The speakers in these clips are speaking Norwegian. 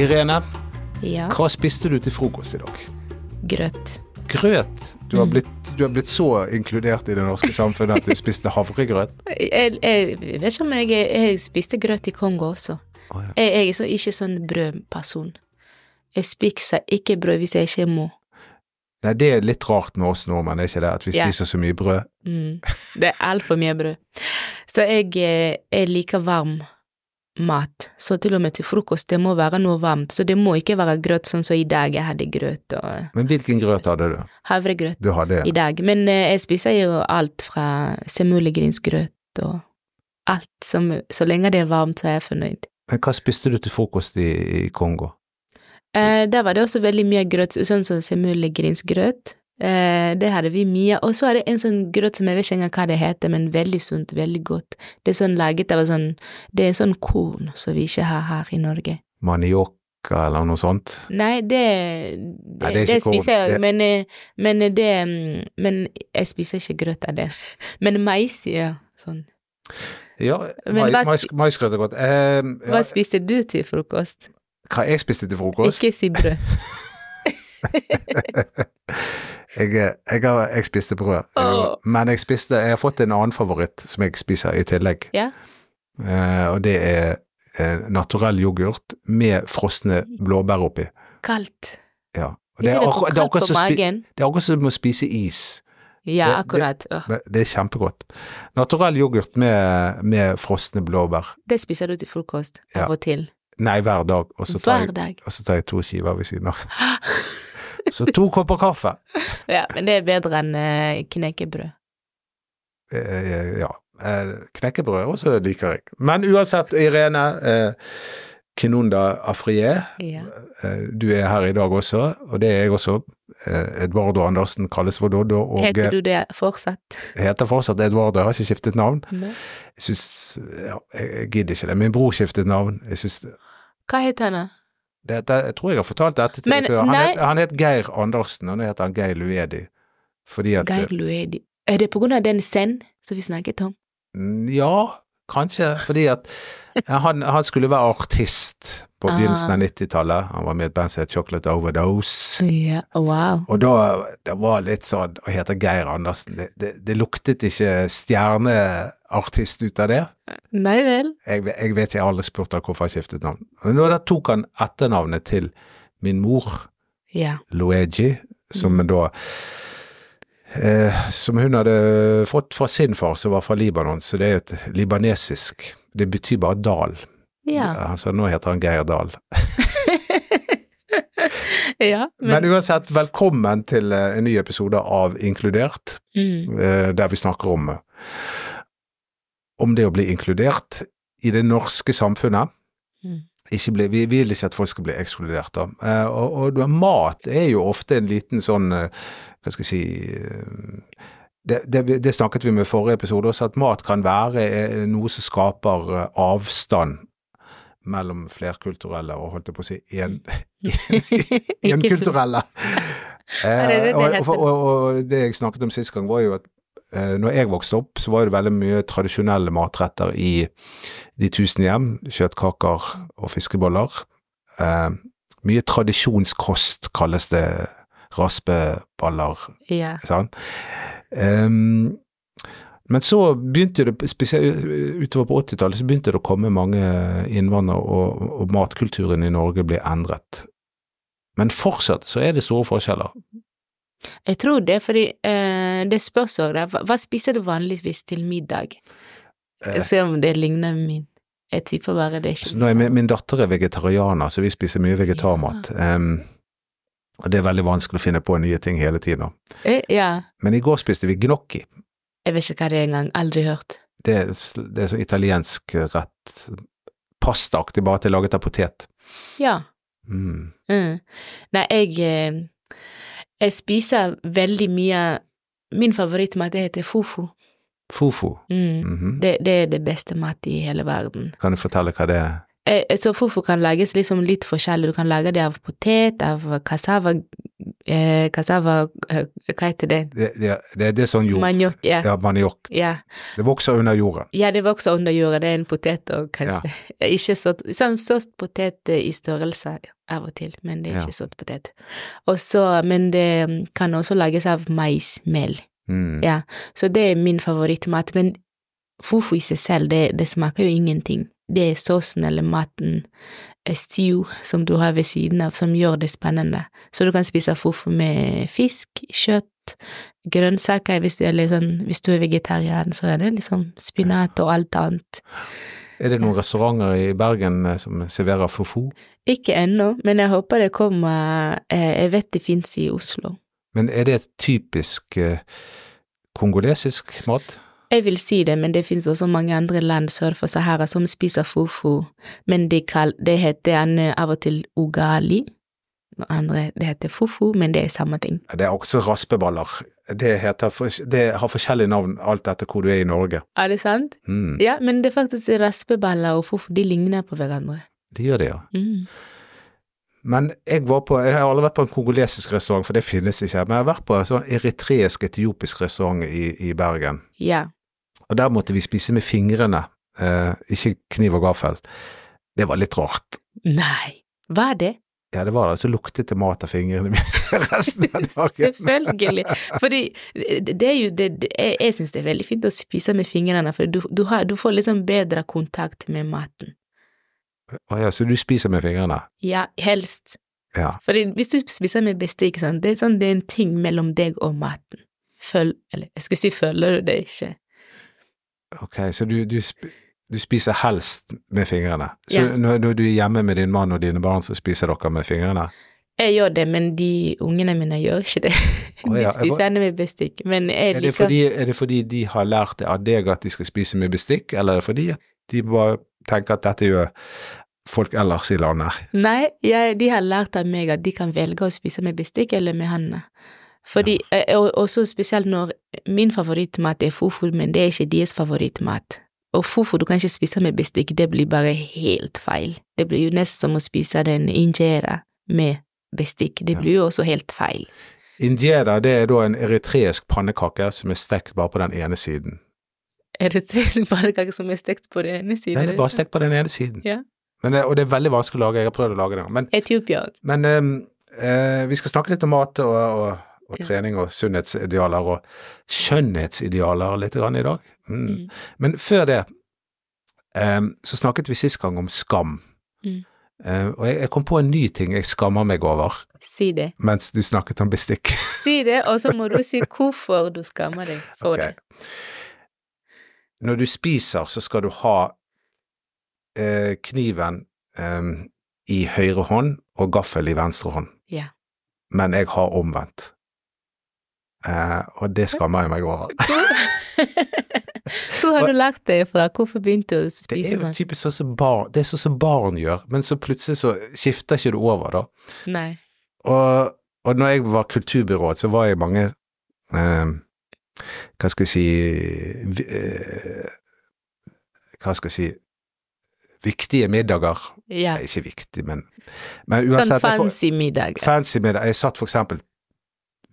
Irene, Ja. hva spiste du til frokost i dag? Grøt. Grøt. Du har blitt, du har blitt så inkludert i det norske samfunnet at du spiste havregrøt. Jeg, jeg vet ikke om jeg, jeg spiste grøt i Kongo også. Oh, ja. Jeg, jeg er så, ikke sånn brødperson. Jeg spiser ikke brød hvis jeg ikke må. Nei, det er litt rart med oss nordmenn, er ikke det? At vi Ja. spiser så mye brød. Mm. Det er altfor mye brød. Så jeg, eh, jeg liker varm mat. Så til og med til frokost, det må være noe varmt. Så det må ikke være grøt sånn som i dag. Jeg hadde grøt og Men hvilken grøt hadde du? havregrøt Du hadde i dag. Men eh, jeg spiser jo alt fra semulegrynsgrøt og alt som Så lenge det er varmt, så er jeg fornøyd. Men hva spiste du til frokost i, i Kongo? Eh, der var det også veldig mye grøt, sånn som semulegrynsgrøt. Eh, det hadde vi mye. Og så er det en sånn grøt som jeg vet ikke engang hva det heter, men veldig sunt, veldig godt. Det er sånn laget av sånn Det er sånn korn som vi ikke har her i Norge. Manioka eller noe sånt? Nei, det Det, Nei, det det, spiser jeg, men, eh, men det mm, Men jeg spiser ikke grøt av det. Men mais, ja. Sånn. Ja, Men mai- mais, maisgrøt er godt. Eh, ja, Hva spiste du til frokost? hva jeg spiste til frokost? Ikke si brød. Jeg, jeg, har, jeg spiste brød, oh. men jeg spiste Jeg har fått en annen favoritt som jeg spiser i tillegg. Yeah. Eh, og det er eh, naturell yoghurt med frosne blåbær oppi. Kaldt. Ja. Og det er for det er akkurat det er akkurat som å spise is. Ja, akkurat. Det, Det er kjempegodt. Naturell yoghurt med, med frosne blåbær. Det spiser du til frokost Ja. av og til. Nei, hver dag. Og så tar, jeg, og så tar jeg to skiver ved siden av. Så to kopper kaffe. Ja, men det er bedre enn uh, knekkebrød. Eh, ja. Eh, knekkebrød også liker jeg. Men uansett, Irene eh, Kinunda Afrié, Ja. eh, du er her i dag også, og det er jeg også. Eh, Edvardo Andersen kalles for Doddo, og Heter du det fortsatt? heter fortsatt Edvardo, jeg har ikke skiftet navn. Ne. Jeg syns ja, jeg, jeg gidder ikke det. Min bror skiftet navn. Jeg syns Hva heter han? da? Det, det, Jeg tror jeg har fortalt dette til før. Han, het- han het Geir Andersen, og nå heter han Geir Luedi. Fordi at Geir Luedi. Er det på grunn av den scenen som vi snakket om? Ja, kanskje. Fordi at han, han skulle være artist på Ah. begynnelsen av 90-tallet. Han var med i et band som het Chocolate Overdose. Yeah, wow. Og da det var litt sånn å hete Geir Andersen Det, det, det luktet ikke stjerneartist ut av det. Nei vel. Jeg, jeg vet jeg har aldri spurt hvorfor han skiftet navn. Men da tok han etternavnet til min mor, yeah. Luigi, som Mm. da eh, Som hun hadde fått fra sin far, som var fra Libanon, så det er et libanesisk Det betyr bare dal. Ja. Altså, nå heter han Geir Dahl. ja. Men uansett, velkommen til eh, en ny episode av Inkludert, mm. eh, der vi snakker om om det å bli inkludert i det norske samfunnet. Mm. Bli, vi vil ikke at folk skal bli ekskludert. Da. Eh, og, og mat er jo ofte en liten sånn eh, Hva skal jeg si eh, det, det, det snakket vi med i forrige episode også, at mat kan være eh, noe som skaper eh, avstand mellom flerkulturelle og holdt jeg på å si en, enkulturelle. en, en og, og, og det jeg snakket om sist gang, var jo at eh, når jeg vokste opp, så var det veldig mye tradisjonelle matretter i De tusen hjem. Kjøttkaker og fiskeboller. Eh, mye tradisjonskost kalles det. Raspeballer, Ja. sant. Um, men så begynte det, spesielt utover på 80-tallet, så begynte det å komme mange innvandrere, og, og matkulturen i Norge ble endret. Men fortsatt så er det store forskjeller. Jeg tror det, fordi eh, det spørs òg. Hva, hva spiser du vanligvis til middag? Eh. Se om det ligner min. Jeg tipper bare det er ikke nå er min, min datter er vegetarianer, så vi spiser mye vegetarmat. Ehm, og det er veldig vanskelig å finne på nye ting hele tiden. Eh, ja. Men i går spiste vi gnocchi. Jeg vet ikke hva det er engang. Aldri hørt. Det det er så italiensk rett. Pastaaktig, bare at det er laget av potet. Ja. Mm. Mm. Nei, jeg eh, Jeg spiser veldig mye Min favorittmat det heter fufu. Fufu. Mm. -hmm. Det, det er det beste mat i hele verden. Kan du fortelle hva det er? Eh, Så fufu kan lages liksom litt forskjellig. Du kan lage det av potet, av cassava, eh, cassava eh, Hva heter det? Det, det, det, det er sånn jord. Maniokk. Ja. Ja, maniok. ja. Det vokser under jorda. Ja, det vokser under jorda, det er en potet og kanskje Ikke sått Sånn sått potet i størrelse av og til, men det er Ja. ikke sått potet. Også, men det mm, kan også lages av maismel. Mm. Ja, så det er min favorittmat, men fufu i seg selv, det, det smaker jo ingenting. Det er såsen eller maten, eh, stew, som du har ved siden av, som gjør det spennende. Så du kan spise fufu med fisk, kjøtt, grønnsaker, hvis du er, sånn, hvis du er vegetarian, så er det liksom spinat og alt annet. Er det noen restauranter i Bergen eh, som serverer fufu? Ikke ennå, men jeg håper det kommer, eh, jeg vet det fins i Oslo. Men er det et typisk kongolesisk mat? Jeg vil si det, men det finnes også mange andre land sør for Sahara som spiser fufu, men det, kall, det heter en, av og til ugali. Andre, det heter fufu, men det er samme ting. Det er også raspeballer. Det, heter, det har forskjellige navn alt etter hvor du er i Norge. Er det sant? Mm. Ja, men det er faktisk raspeballer og fufu, de ligner på hverandre. De gjør det, ja. Mm. Men jeg var på, jeg har aldri vært på en kongolesisk restaurant, for det finnes ikke, men jeg har vært på en sånn eritreisk-etiopisk restaurant i, i Bergen. Ja. Og der måtte vi spise med fingrene, eh, ikke kniv og gaffel. Det var litt rart. Nei, hva er det? Ja, det var det. Så luktet det mat av fingrene mine resten av dagen. Selvfølgelig. Fordi det er jo det, Jeg, jeg syns det er veldig fint å spise med fingrene, for du, du, har, du får liksom bedre kontakt med maten. Å ja, så du spiser med fingrene? Ja, helst. Ja. Fordi hvis du spiser med bestikk, det sånn det er en ting mellom deg og maten. Føl, eller jeg skulle si føler du det ikke? Ok, så du, du, du spiser helst med fingrene. Så Ja. når, når du er hjemme med din mann og dine barn, så spiser dere med fingrene? Jeg gjør det, men de ungene mine gjør ikke det. De ja, spiser gjerne med bestikk. Men jeg Er det, fordi, er det fordi de har lært det av deg at de skal spise med bestikk, eller er det fordi de bare tenker at dette gjør folk ellers i landet? Nei, jeg, de har lært av meg at de kan velge å spise med bestikk eller med hendene. Fordi, eh, og også spesielt når min favorittmat er fufu, men det er ikke deres favorittmat. Og fufu du kan ikke spise med bestikk, det blir bare helt feil. Det blir jo nesten som å spise den injera med bestikk. Det blir jo også helt feil. Injera det er da en eritreisk pannekake som er stekt bare på den ene siden. Eritreisk pannekake som er stekt på den ene siden? Den er bare stekt på den ene siden. Ja. Men det, og det er veldig vanskelig å lage, jeg har prøvd å lage det. Men, Etiopia òg. men um, uh, vi skal snakke litt om mat og, og, og Ja. trening og sunnhetsidealer og skjønnhetsidealer litt grann i dag. Mm. Mm. Men før det um, så snakket vi sist gang om skam. Mm. Uh, og jeg, jeg kom på en ny ting jeg skammer meg over Si det. mens du snakket om bestikk. Si det, og så må du si hvorfor du skammer deg for okay. det. Når du spiser, så skal du ha uh, kniven um, i høyre hånd og gaffel i venstre hånd. Ja. Men jeg har omvendt. Eh, og det skammer jeg meg over. Hvor har du lagt det fra? Hvorfor begynte du å Det spise er jo sånn? typisk sånn som barn, det er sånn som barn gjør, men så plutselig så skifter ikke du over, da. Nei. Og, og når jeg var kulturbyråd, så var jeg mange eh, Hva skal jeg si eh, Hva skal jeg si Viktige middager. Ja. Ikke viktig, men, men Sånn uansett Sånn fancy middag. fancy middag. Jeg satt for eksempel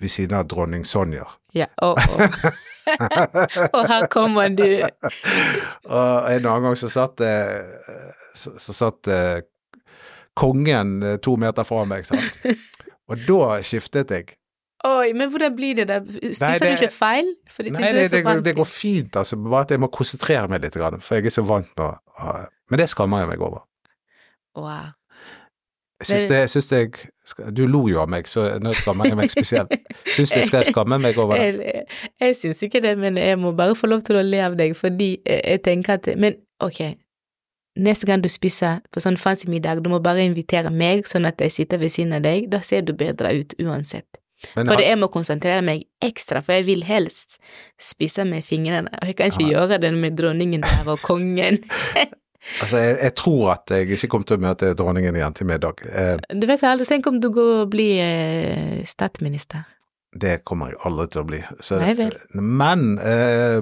ved siden av dronning Sonja. Ja. oh, oh. Og her kommer du. Og en annen gang så satt, eh, så, så satt eh, kongen eh, to meter fra meg, sant. Og da skiftet jeg. Oi, men hvordan blir det der? Spiser det- du ikke feil? Fordi Nei, det, det, det går fint, altså. Bare at jeg må konsentrere meg litt, for jeg er så vant med å Men det skammer jeg meg over. Wow. Jeg syns Det- jeg syns jeg skal- Du lo jo av meg, så nå skammer jeg meg spesielt. Syns du jeg skal skamme meg over det? Jeg, jeg syns ikke det, men jeg må bare få lov til å le av deg, fordi jeg, tenker at Men ok, neste gang du spiser på sånn fancy middag, du må bare invitere meg, sånn at jeg sitter ved siden av deg. Da ser du bedre ut uansett. Men For jeg må konsentrere meg ekstra, for jeg vil helst spise med fingrene. Og jeg kan ikke Ja. gjøre det med dronningen der og kongen. altså, jeg, jeg tror at jeg ikke kommer til å møte dronningen igjen til middag. Eh, Du vet aldri, tenk om du går og blir eh, statsminister. det kommer jeg aldri til å bli. Så, Nei vel. Men eh,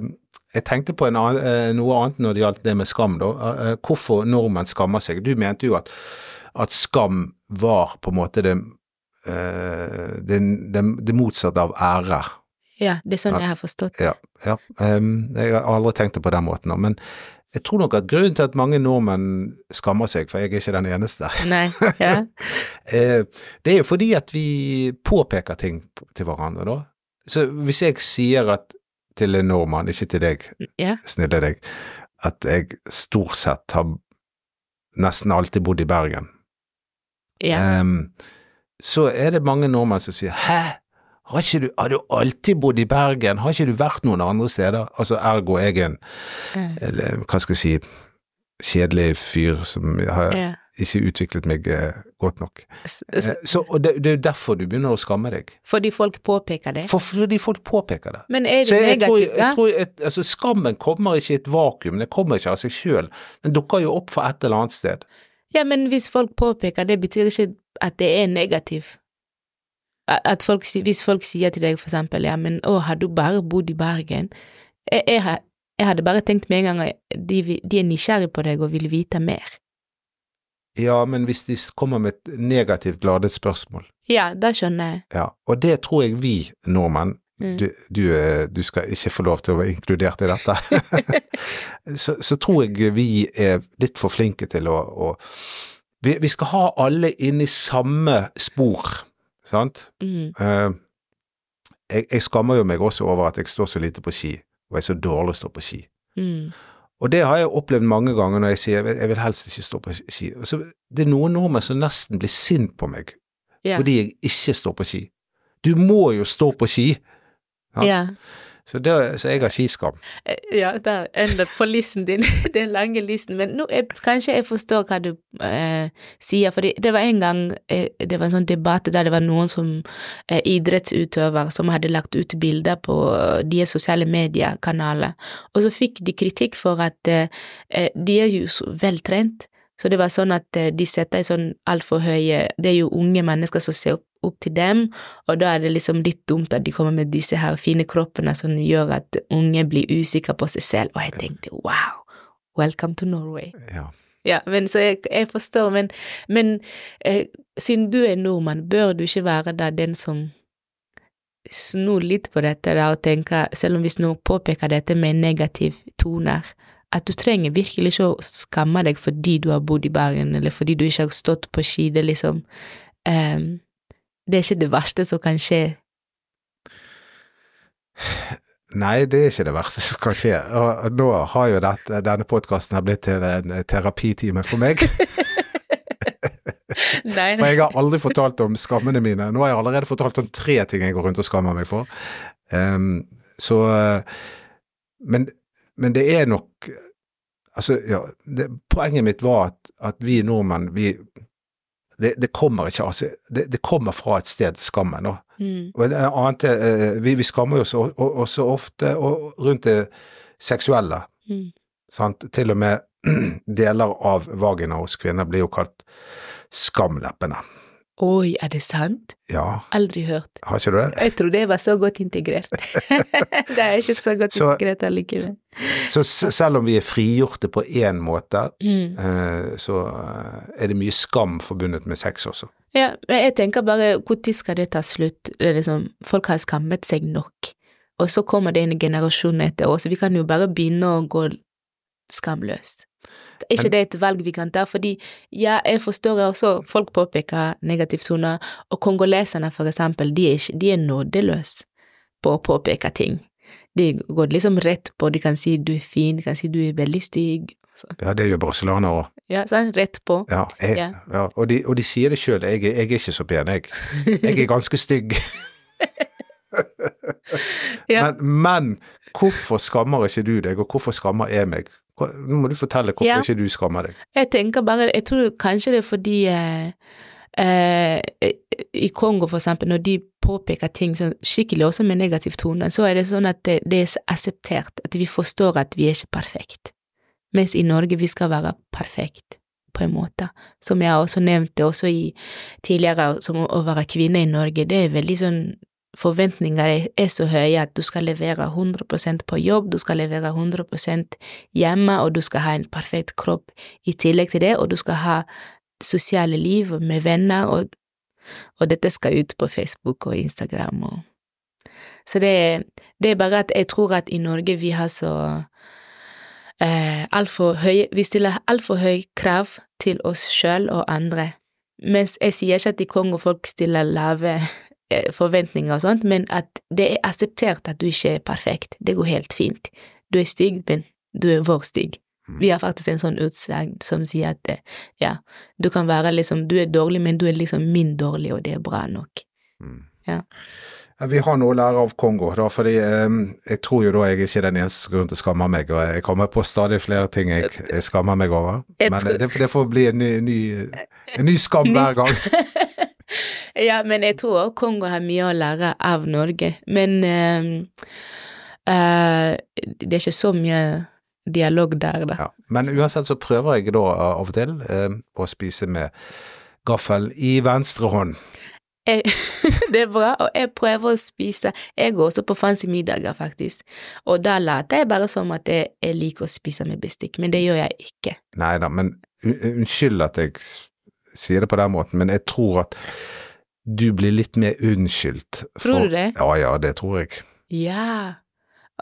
jeg tenkte på en annen, eh, noe annet når det gjaldt det med skam, da. Eh, hvorfor nordmenn skammer seg. Du mente jo at, at skam var på en måte det eh, det, det, det motsatte av ære. Ja, det er sånn at, jeg har forstått. Ja, ja. Em, jeg har aldri tenkt det på den måten, men jeg tror nok at grunnen til at mange nordmenn skammer seg, for jeg er ikke den eneste, Nei, ja. eh, det er jo fordi at vi påpeker ting til hverandre, da. Så hvis jeg sier at til en nordmann, ikke til deg, Ja. snille deg, at jeg stort sett har nesten alltid bodd i Bergen, ja. um, så er det mange nordmenn som sier 'hæ, har, du, har du alltid bodd i Bergen, har ikke du vært noen andre steder?' Altså ergo jeg en, mm. eller hva skal jeg si, kjedelig fyr som har yeah. ikke utviklet meg eh, godt nok. S- Eh, Så, det, det er derfor du begynner å skamme deg. Fordi folk påpeker det. For, fordi folk påpeker det. Men er det Så jeg tror, negativt, da? jeg tror et, altså Skammen kommer ikke i et vakuum, den kommer ikke av seg sjøl. Den dukker jo opp fra et eller annet sted. Ja, men hvis folk påpeker, det betyr ikke at det er negativt. At folk, hvis folk sier til deg for eksempel, ja, men å, har du bare bodd i Bergen? Jeg, jeg, jeg hadde bare tenkt med en gang at de, de er nysgjerrige på deg og vil vite mer. Ja, men hvis de kommer med et negativt ladet spørsmål, Ja, da skjønner jeg. ja, og det tror jeg vi nordmenn Mm. du, du, eh, du skal ikke få lov til å være inkludert i dette. så, så tror jeg vi er litt for flinke til å, å vi, vi skal ha alle inn i samme spor, sant? Mm. Uh, jeg, jeg skammer jo meg også over at jeg står så lite på ski, og jeg er så dårlig å stå på ski. Mm. Og det har jeg opplevd mange ganger når jeg sier jeg vil, helst ikke stå på ski. Altså, det er noen nordmenn som nesten blir sint på meg yeah. fordi jeg ikke står på ski. Du må jo stå på ski! Ja. ja. Så, det, så jeg har skiskam. Eh, Ja, der ender på listen din, den lange listen. Men nå, jeg, kanskje jeg forstår hva du eh, sier, for det var en gang eh, det var en sånn debatt der det var noen som eh, idrettsutøver som hadde lagt ut bilder på eh, deres sosiale mediekanaler, og så fikk de kritikk for at eh, de er jo så veltrent. Så det var sånn at de setter i sånn altfor høye Det er jo unge mennesker som ser opp, opp til dem, og da er det liksom litt dumt at de kommer med disse her fine kroppene som gjør at unge blir usikre på seg selv, og jeg tenkte wow, welcome to Norway. Ja. Ja, men så jeg, jeg forstår, men, men eh, siden du er nordmann, bør du ikke være da den som snur litt på dette da, og tenker, selv om hvis noen påpeker dette med negativ toner, at du trenger virkelig ikke å skamme deg fordi du har bodd i Bergen, eller fordi du ikke har stått på ski, det liksom ehm, Det er ikke det verste som kan skje. Nei, det er ikke det verste som kan skje. Og nå har jo dette, denne podkasten blitt til en terapitime for meg. Nei, For jeg har aldri fortalt om skammene mine. Nå har jeg allerede fortalt om tre ting jeg går rundt og skammer meg for. Um, så men, men det er nok Altså, ja det, Poenget mitt var at, at vi nordmenn, vi det, det kommer ikke altså, det, det kommer fra et sted, skammen. Og, Mm, Og det annet, eh, vi, vi skammer oss også ofte og rundt det seksuelle. mm. Sant? Til og med deler av vagina hos kvinner blir jo kalt skamleppene. Oi, er det sant? Ja, Aldri hørt. har ikke du det? Jeg tror det var så godt integrert. det er ikke så godt Så- integrert allikevel. Så selv om vi er frigjorte på én måte, Mm. eh, så eh, er det mye skam forbundet med sex også. Ja, men jeg tenker bare, når skal det ta slutt? Det liksom, folk har skammet seg nok, og så kommer det en generasjon etter oss, vi kan jo bare begynne å gå skamløst. Er ikke det et valg vi kan ta? Fordi ja, jeg forstår også, folk påpeker negativtoner, og kongoleserne for eksempel, de er, ikke, de er nådeløse på å påpeke ting. De går liksom rett på, de kan si du er fin, de kan si du er veldig stygg. Ja, det gjør brasilianere òg. ja, sånn, rett på. Ja, jeg, Ja. ja. Og, de, og de sier det sjøl, jeg, jeg er ikke så pen, jeg. Jeg er ganske stygg. Men, men hvorfor skammer ikke du deg, og hvorfor skammer jeg meg? Nå må du fortelle hvorfor Ja. ikke du skammer deg. Jeg tenker bare, jeg tror kanskje det er fordi eh, eh, i Kongo for eksempel, når de påpeker ting sånn skikkelig også med negativ tone, så er det sånn at det, det er akseptert, at vi forstår at vi er ikke perfekt. Mens i Norge vi skal være perfekt, på en måte. Som jeg også nevnte også i tidligere, som å være kvinne i Norge, det er veldig sånn Forventninger er- så høye at du skal levere 100% på jobb, du skal levere 100% hjemme, og du skal ha en perfekt kropp i tillegg til det, og du skal ha sosiale liv med venner, og og dette skal ut på Facebook og Instagram og Så det, det er bare at jeg tror at i Norge vi har så eh, altfor høye Vi stiller altfor høye krav til oss sjøl og andre. Mens jeg sier ikke at i Kongo folk stiller lave forventninger og sånt, men at det er akseptert at du ikke er perfekt. Det går helt fint. Du er stygg, men du er vår stygg. Vi har faktisk en sånn utsagn som sier at eh, ja, du kan være liksom Du er dårlig, men du er liksom min dårlig, og det er bra nok. Mm. Ja. Vi har noe å lære av Kongo, da, fordi eh, jeg tror jo da jeg ikke er den eneste grunnen til å skamme meg, og jeg kommer på stadig flere ting jeg, jeg skammer meg over. Men det, det får bli en ny, ny, en ny skam hver gang. ja, men jeg tror også Kongo har mye å lære av Norge. Men eh, eh, det er ikke så mye dialog der, da. Ja. Men uansett så prøver jeg da av og til eh, å spise med gaffel i venstre hånd. Jeg, det er bra, og jeg prøver å spise Jeg går også på fancy middager, faktisk, og da later jeg bare som at jeg, jeg liker å spise med bestikk, men det gjør jeg ikke. Nei da, men unnskyld at jeg sier det på den måten, men jeg tror at du blir litt mer unnskyldt. for- Tror du det? Ja ja, det tror jeg. Ja.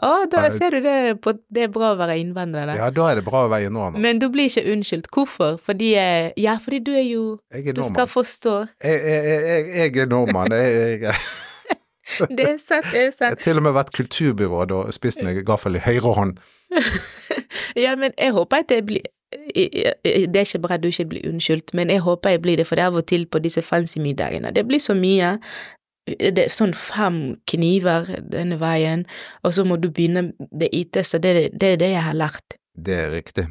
Å, da ser du det på Det er bra å være innvandrer, da. Ja, da er det bra å være innvandrer. Men du blir ikke unnskyldt. Hvorfor? Fordi eh, Ja, fordi du er jo Jeg er Du skal forstå. Jeg, jeg, jeg, jeg er nordmann. Jeg, Det er sant, det er sant. jeg har til og med vært kulturbyråd og spist meg gaffel i høyre hånd. Ja, men jeg håper at det blir Det er ikke bra at du ikke blir unnskyldt, men jeg håper jeg blir det, for det er av og til på disse fancy middagene. Det blir så mye. Det er sånn fem kniver denne veien, og så må du begynne det ytterste. Det, er- det det jeg har lært. Det er riktig.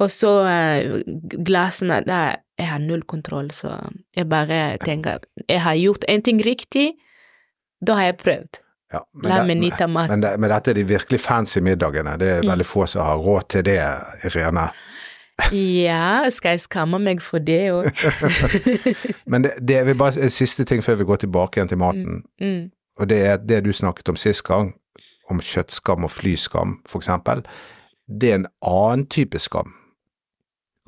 Og så eh, glassene, der jeg har null kontroll, så jeg bare tenker jeg har gjort en ting riktig, da har jeg prøvd. Ja, men, La meg nyte mat. men, det, men dette er de virkelig fancy middagene. Det er Mm. veldig få som har råd til det, Irene. Ja, skal jeg skamme meg for det òg? Men det, det er bare en siste ting før vi går tilbake igjen til maten. mm. Og det er det du snakket om sist gang, om kjøttskam og flyskam, for eksempel. Det er en annen type skam.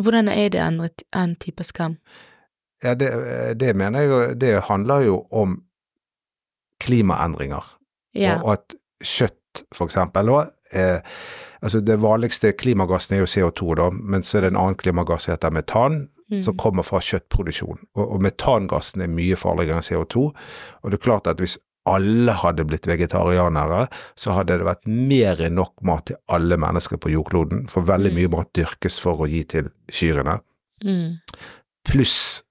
Hvordan er det en annen type skam? Ja, det, det mener jeg jo Det handler jo om klimaendringer. Ja. Og at kjøtt, for eksempel, eh, altså det vanligste klimagassen er jo CO2, da, men så er det en annen klimagass som heter metan, Mm. som kommer fra kjøttproduksjon. Og, og metangassen er mye farligere enn CO2. Og det er klart at hvis alle hadde blitt vegetarianere, så hadde det vært mer enn nok mat til alle mennesker på jordkloden, for veldig Mm. mye mat dyrkes for å gi til kyrne. Mm. Pluss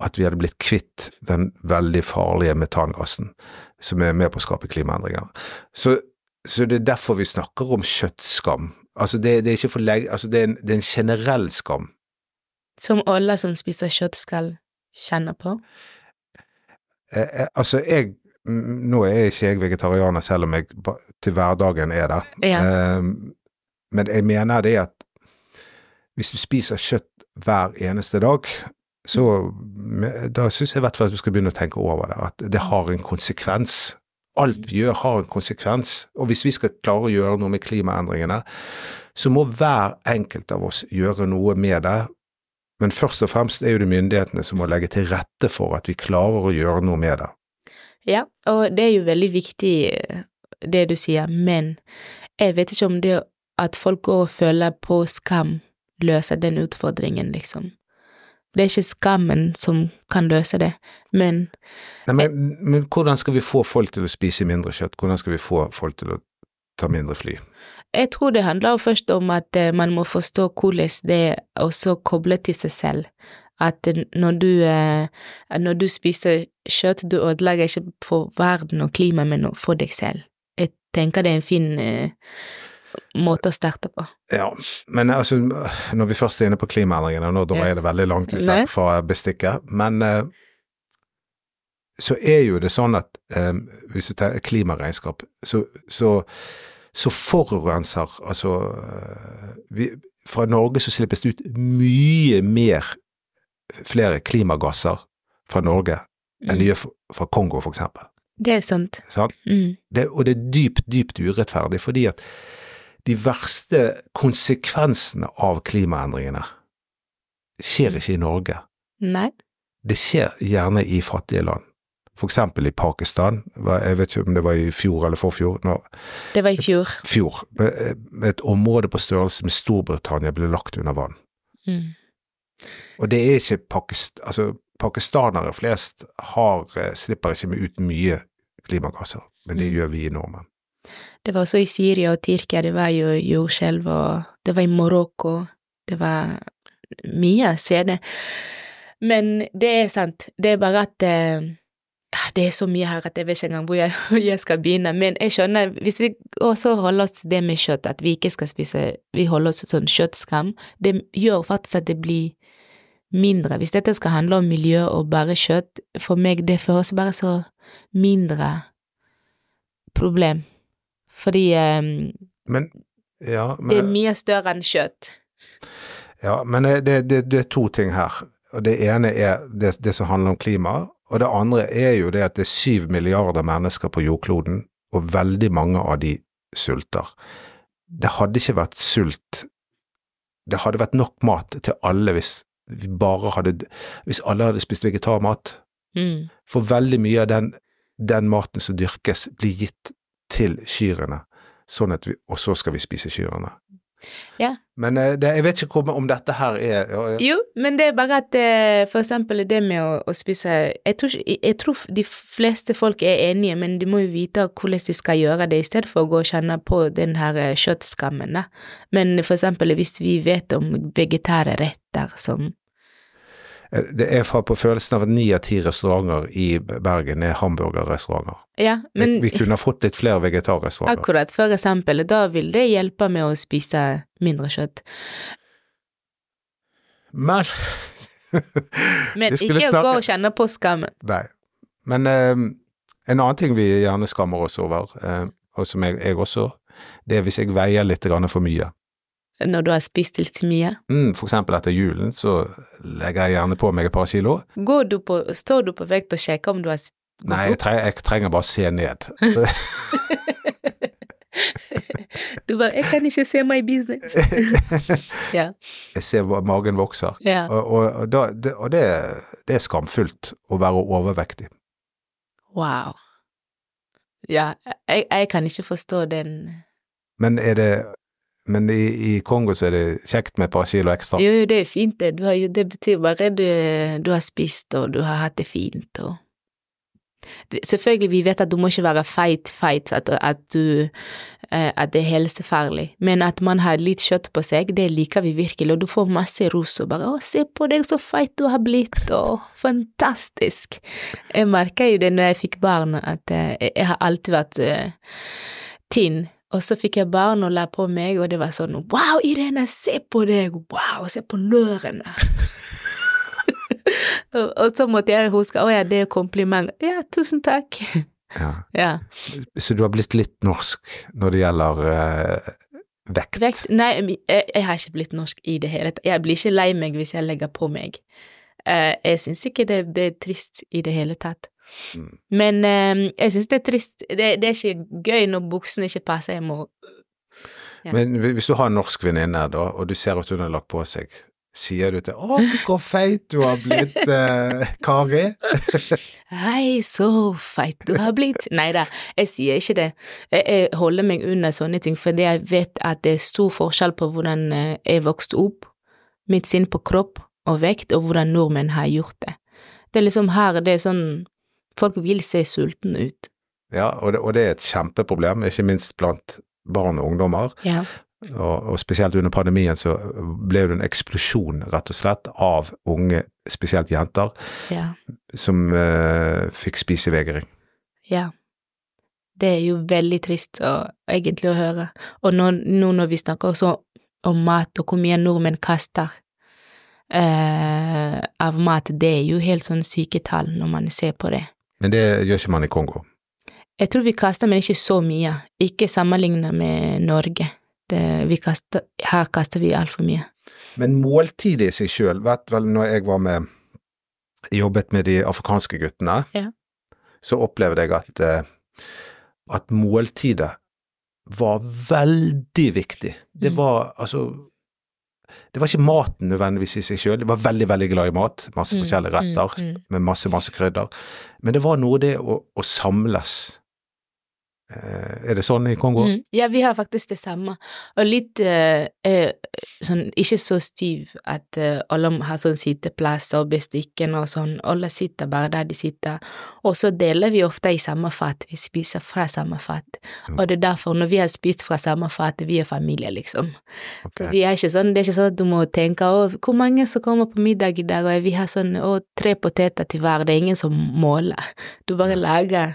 at vi hadde blitt kvitt den veldig farlige metangassen, som er med på å skape klimaendringer. Så, så det er derfor vi snakker om kjøttskam. Altså det, det er ikke for lenge, altså det er, en, det er en generell skam. Som alle som spiser kjøtt skal kjenne på? Eh, eh, altså jeg Nå er ikke jeg vegetarianer, selv om jeg til hverdagen er det. Ja. Eh, men jeg mener det at hvis du spiser kjøtt hver eneste dag, så da syns jeg i hvert fall at du skal begynne å tenke over det. At det har en konsekvens. Alt vi gjør har en konsekvens. Og hvis vi skal klare å gjøre noe med klimaendringene, så må hver enkelt av oss gjøre noe med det. Men først og fremst er jo det myndighetene som må legge til rette for at vi klarer å gjøre noe med det. Ja, og det er jo veldig viktig eh, det du sier, men jeg vet ikke om det at folk går og føler på skam løser den utfordringen, liksom. Det er ikke skammen som kan løse det, men Nei, men, men hvordan skal vi få folk til å spise mindre kjøtt? Hvordan skal vi få folk til å ta mindre fly? jeg tror det handler først om at eh, man må forstå hvordan det er også koblet til seg selv. At eh, når du, eh, når du spiser kjøtt, du ødelegger ikke for verden og klimaet, men for deg selv. Jeg tenker det er en fin eh, måte å starte på. Ja, men altså, når vi først er inne på klimaendringene, nå drar Ja. det veldig langt ut der fra bestikket, men eh, så er jo det sånn at eh, hvis du tar klimaregnskap, så, så, så forurenser altså eh, vi, Fra Norge så slippes det ut mye mer flere klimagasser fra Norge enn det gjør fra- fra Kongo, for eksempel. Det er sant. Sant? Mm. Det, og det er dypt, dypt urettferdig, fordi at de verste konsekvensene av klimaendringene skjer ikke i Norge. Nei. det skjer gjerne i fattige land. For eksempel i Pakistan, jeg vet ikke om det var i fjor eller forfjor, no. Det var i fjor. fjor, med et område på størrelse med Storbritannia ble lagt under vann. Mm. Og det er ikke pakist, altså, pakistanere flest har, eh, slipper ikke med ut mye klimagasser, men det Mm. gjør vi i nordmenn. Det var også i Syria og Tyrkia, det var jo jordskjelv, og det var i Marokko, det var mye skjedde. Men det er sant, det er bare at eh, det er så mye her at jeg vet ikke engang hvor jeg, jeg skal begynne. Men jeg skjønner, hvis vi også holder oss til det med kjøtt, at vi ikke skal spise Vi holder oss til sånn kjøttskam, det gjør faktisk at det blir mindre. Hvis dette skal handle om miljø og bare kjøtt, for meg det føles bare så mindre problem. Fordi um, Men, ja, det er mye større enn kjøtt. ja, men eh, det, det, det er to ting her. Og det ene er det, det som handler om klima, og det andre er jo det at det er syv milliarder mennesker på jordkloden, og veldig mange av de sulter. Det hadde ikke vært sult Det hadde vært nok mat til alle hvis vi bare hadde Hvis alle hadde spist vegetarmat. Mm. For veldig mye av den, den maten som dyrkes, blir gitt til kyrne, sånn at vi, og så skal vi spise kyrne. Ja. Men eh, det, jeg vet ikke om, dette her er ja, ja. Jo, men det er bare at eh, for eksempel det med å, å spise jeg tror, jeg tror de fleste folk er enige, men de må jo vite hvordan de skal gjøre det, i stedet for å gå og kjenne på den her eh, kjøttskammen. Men for eksempel hvis vi vet om vegetære retter som Det er fra på følelsen av at ni av ti restauranter i Bergen er hamburgerrestauranter. Ja, men vi, vi kunne ha fått litt flere vegetarrestauranter. akkurat for eksempel, da vil det hjelpe med å spise mindre kjøtt. Men Men ikke snakke- gå og kjenne på skammen. Nei. Men eh, en annen ting vi gjerne skammer oss over, eh, og som jeg, jeg også, det er hvis jeg veier litt for mye. Når du har spist litt mye. Mm, for eksempel etter julen så legger jeg gjerne på meg et par kilo. Går du på, står du på vekt og sjekker om du har spist? gått Nei, jeg, opp? tre, jeg trenger bare å se ned. Du bare 'Jeg kan ikke se i business'. ja. jeg ser magen vokser. ja. Og, og, og, da, det, og det, det er skamfullt å være overvektig. Wow. Ja, jeg, jeg kan ikke forstå den Men er det men i, i Kongo så er det kjekt med et par kilo ekstra. Jo, det er fint, det. Jo, det betyr bare du, du har spist, og du har hatt det fint, og Selvfølgelig, vi vet at du må ikke være feit, feit, at, at du eh, At det er helsefarlig, men at man har litt kjøtt på seg, det liker vi virkelig, og du får masse ros og bare 'Å, se på deg, så feit du har blitt', og 'fantastisk'. Jeg merka jo det når jeg fikk barn, at eh, jeg har alltid vært eh, tynn. Og så fikk jeg barn og la på meg, og det var sånn Wow, Irene, se på deg! Wow, se på lørene! og, og så måtte jeg huske Å ja, det er kompliment. Ja, tusen takk. Ja. ja. Så du har blitt litt norsk når det gjelder uh, vekt. Vekt Nei, jeg, jeg har ikke blitt norsk i det hele tatt. Jeg blir ikke lei meg hvis jeg legger på meg. Uh, jeg syns ikke det, det er trist i det hele tatt. Mm. Men um, jeg syns det er trist det, det er ikke gøy når buksene ikke passer. Jeg må Ja. Men hvis du har en norsk venninne, da, og du ser at hun har lagt på seg, sier du til 'Å, hvor feit du har blitt, eh, Kari'? Hei, så feit du har blitt. Nei da, jeg sier ikke det. Jeg, jeg holder meg under sånne ting, fordi jeg vet at det er stor forskjell på hvordan eh, jeg vokste opp, mitt sinn på kropp og vekt, og hvordan nordmenn har gjort det. Det er liksom her det er sånn Folk vil se sulten ut. Ja, og det, og det er et kjempeproblem, ikke minst blant barn og ungdommer. Ja. Og, og spesielt under pandemien så ble det en eksplosjon, rett og slett, av unge, spesielt jenter, Ja. som eh, fikk spisevegring. ja. Det er jo veldig trist å, egentlig å høre. Og nå, nå når vi snakker også om mat, og hvor mye nordmenn kaster eh, av mat, det er jo helt sånn syketall når man ser på det. Men det gjør ikke man i Kongo. Jeg tror vi kaster, men ikke så mye. Ikke sammenlignet med Norge. Det, vi kaster, her kaster vi altfor mye. Men måltidet i seg sjøl, vet vel når jeg var med jobbet med de afrikanske guttene, Ja. så opplevde jeg at, eh, at måltidet var veldig viktig. Det Mm. var altså Det var ikke maten nødvendigvis i seg sjøl, Jeg var veldig, veldig glad i mat. Masse Mm, forskjellige retter mm, mm. med masse, masse krydder. Men det var noe det å, å samles. Eh, er det sånn i Kongo? Mm. Ja, vi har faktisk det samme. Og litt eh, eh, sånn ikke så stiv at eh, alle har sånn sitteplasser og bestikken og sånn. Alle sitter bare der de sitter. Og så deler vi ofte i samme fat. Vi spiser fra samme fat. Og det er derfor, når vi har spist fra samme fat, vi er familie, liksom. Okay. Vi er ikke sånn, det er ikke sånn at du må tenke å, hvor mange som kommer på middag i dag, og vi har sånn å, tre poteter til hver, det er ingen som måler. Du bare lager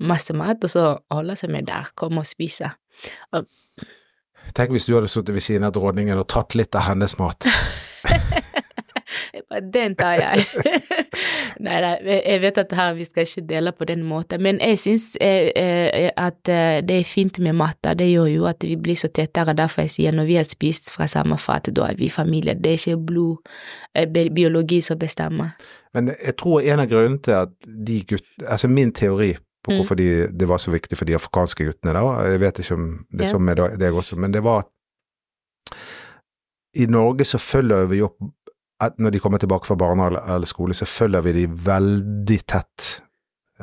masse mat, og så holder seg med der, kom og spise. Tenk hvis du hadde sittet ved siden av dronningen og tatt litt av hennes mat. Den tar jeg. Nei da, jeg vet at her vi skal ikke dele på den måten, men jeg syns eh, eh, at eh, det er fint med mat, det gjør jo at vi blir så tettere, derfor jeg sier når vi har spist fra samme fat, da er vi familie, det er ikke blod, biologi som bestemmer. Men jeg tror en av grunnene til at de gutt... Altså min teori på Mm. hvorfor de, det var så viktig for de afrikanske guttene, da, jeg vet ikke om det er sånn med deg også, men det var I Norge så følger vi opp når de kommer tilbake fra barnehage eller skole, så følger vi de veldig tett.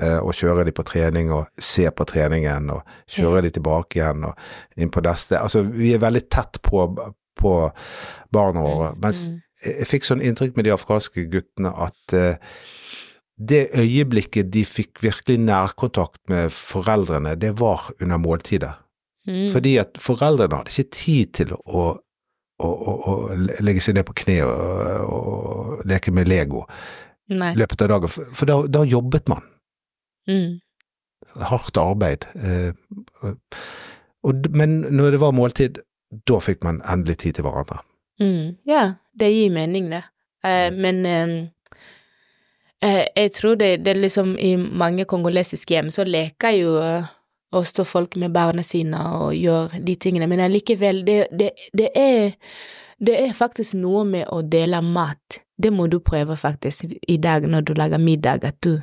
eh, Og kjører de på trening og ser på treningen og kjører de tilbake igjen og inn på neste. Altså vi er veldig tett på, på barna våre. Mens Mm. jeg, jeg fikk sånn inntrykk med de afghanske guttene at eh, det øyeblikket de fikk virkelig nærkontakt med foreldrene, det var under måltidet. Mm. Fordi at foreldrene hadde ikke tid til å, å, å, å legge seg ned på kne og, og leke med Lego i løpet av dagen, for, da, da jobbet man. Mm. Hardt arbeid. Eh, men når det var måltid, da fikk man endelig tid til hverandre. Mm, ja, det gir mening, det. Eh, men eh, eh, jeg tror det, det liksom i mange kongolesiske hjem så leker jo og også folk med barna sine og gjør de tingene, men allikevel, det, det, det er det er faktisk noe med å dele mat. Det må du prøve faktisk i dag når du lager middag, at du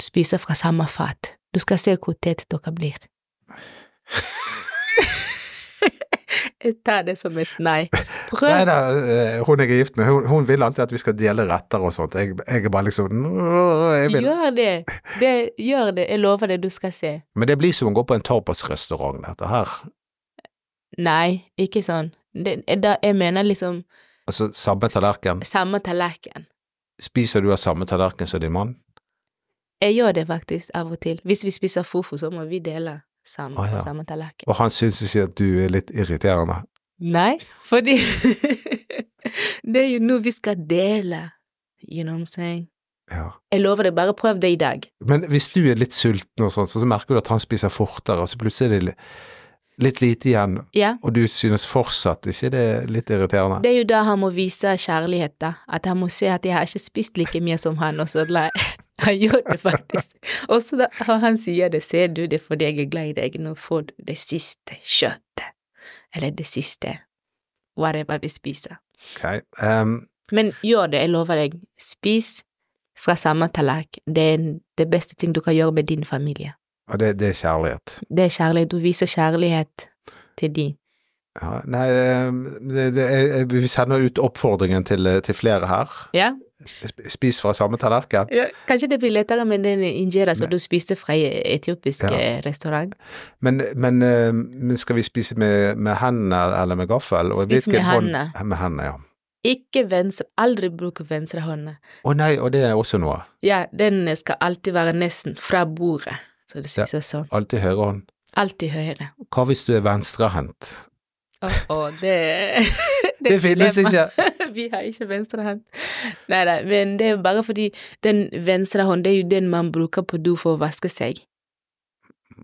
spiser fra samme fat. Du skal se hvor tett dere blir. Jeg tar det som et nei. Prøv. Nei da, eh, hun jeg er gift med, hun, hun vil alltid at vi skal dele retter og sånt. Jeg, jeg er bare liksom jeg vil. Gjør det. det. Gjør det. Jeg lover det, du skal se. Men det blir som å gå på en tapasrestaurant, dette her. Nei, ikke sånn. Det, da, jeg mener liksom Altså samme tallerken. samme tallerken. Spiser du av samme tallerken som din mann? Jeg gjør det faktisk av og til. Hvis vi spiser fufu, så må vi dele sammen ah, ja. på samme tallerken. Og han syns ikke at du er litt irriterende? Nei, fordi det er jo noe vi skal dele. You know what I'm saying? Ja. Jeg lover deg, bare prøv det i dag. Men hvis du er litt sulten og sånn, så merker du at han spiser fortere, og så plutselig er det li- litt lite igjen, Ja. og du synes fortsatt ikke det er litt irriterende? Det er jo da han må vise kjærlighet, da. At han må se at jeg har ikke spist like mye som han, og så la Han gjør det faktisk. Og så han sier det, ser du det fordi jeg er glad i deg, nå får du det siste kjøttet. Eller det siste whatever vi spiser. Okay, um... Men gjør det, jeg lover deg. Spis fra samme tallerken. Det er det beste ting du kan gjøre med din familie. og det, det er kjærlighet. Det er kjærlighet. Du viser kjærlighet til de. Ja, nei, ehm, det, det, jeg, vi sender ut oppfordringen til, til flere her. Ja? Spis fra samme tallerken. ja kanskje det blir lettere med den injera som du spiste fra etiopisk eh, restaurant. Men, men, eh, men skal vi spise med, med hendene eller med gaffel? Og Spis med hendene. Med hendene, ja. Ikke venstre, aldri bruke venstre hånda. Å nei, og det er også noe. Ja, den skal alltid være nesten fra bordet, så det Ja. sånn. Alltid høyre hånd. Alltid høyre. Hva hvis du er venstrehendt? Å, oh, det Det finnes ikke. Vi har ikke venstre hånd. Nei, da, men det er jo bare fordi den venstre hånd, det er jo den man bruker på do for å vaske seg.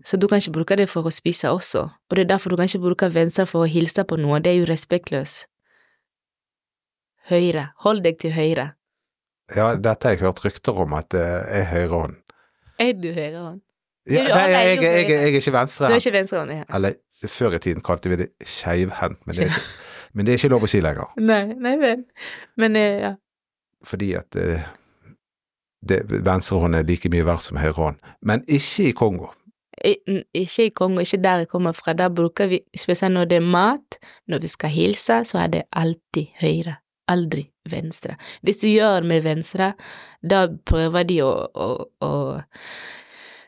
Så du kan ikke bruke det for å spise også, og det er derfor du kan ikke bruke venstre for å hilse på noe, det er jo respektløst. Høyre, hold deg til høyre. Ja, dette har jeg hørt rykter om at det er høyre hånd. Er du høyre hånd? Ja, nei, jeg, jeg, jeg, jeg er ikke Du er ikke venstre hånd, ja. Eller før i tiden kalte vi det skeivhendt, men, men det er ikke lov å si lenger. Nei, nei vel. Men eh, ja. Fordi at eh, det, venstre hånd er like mye verdt som høyre hånd. Men ikke i Kongo. I- Ikke i Kongo, ikke der jeg kommer fra. Der bruker vi, spesielt når det er mat, når vi skal hilse, så er det alltid høyre, aldri venstre. Hvis du gjør med venstre, da prøver de å, å, å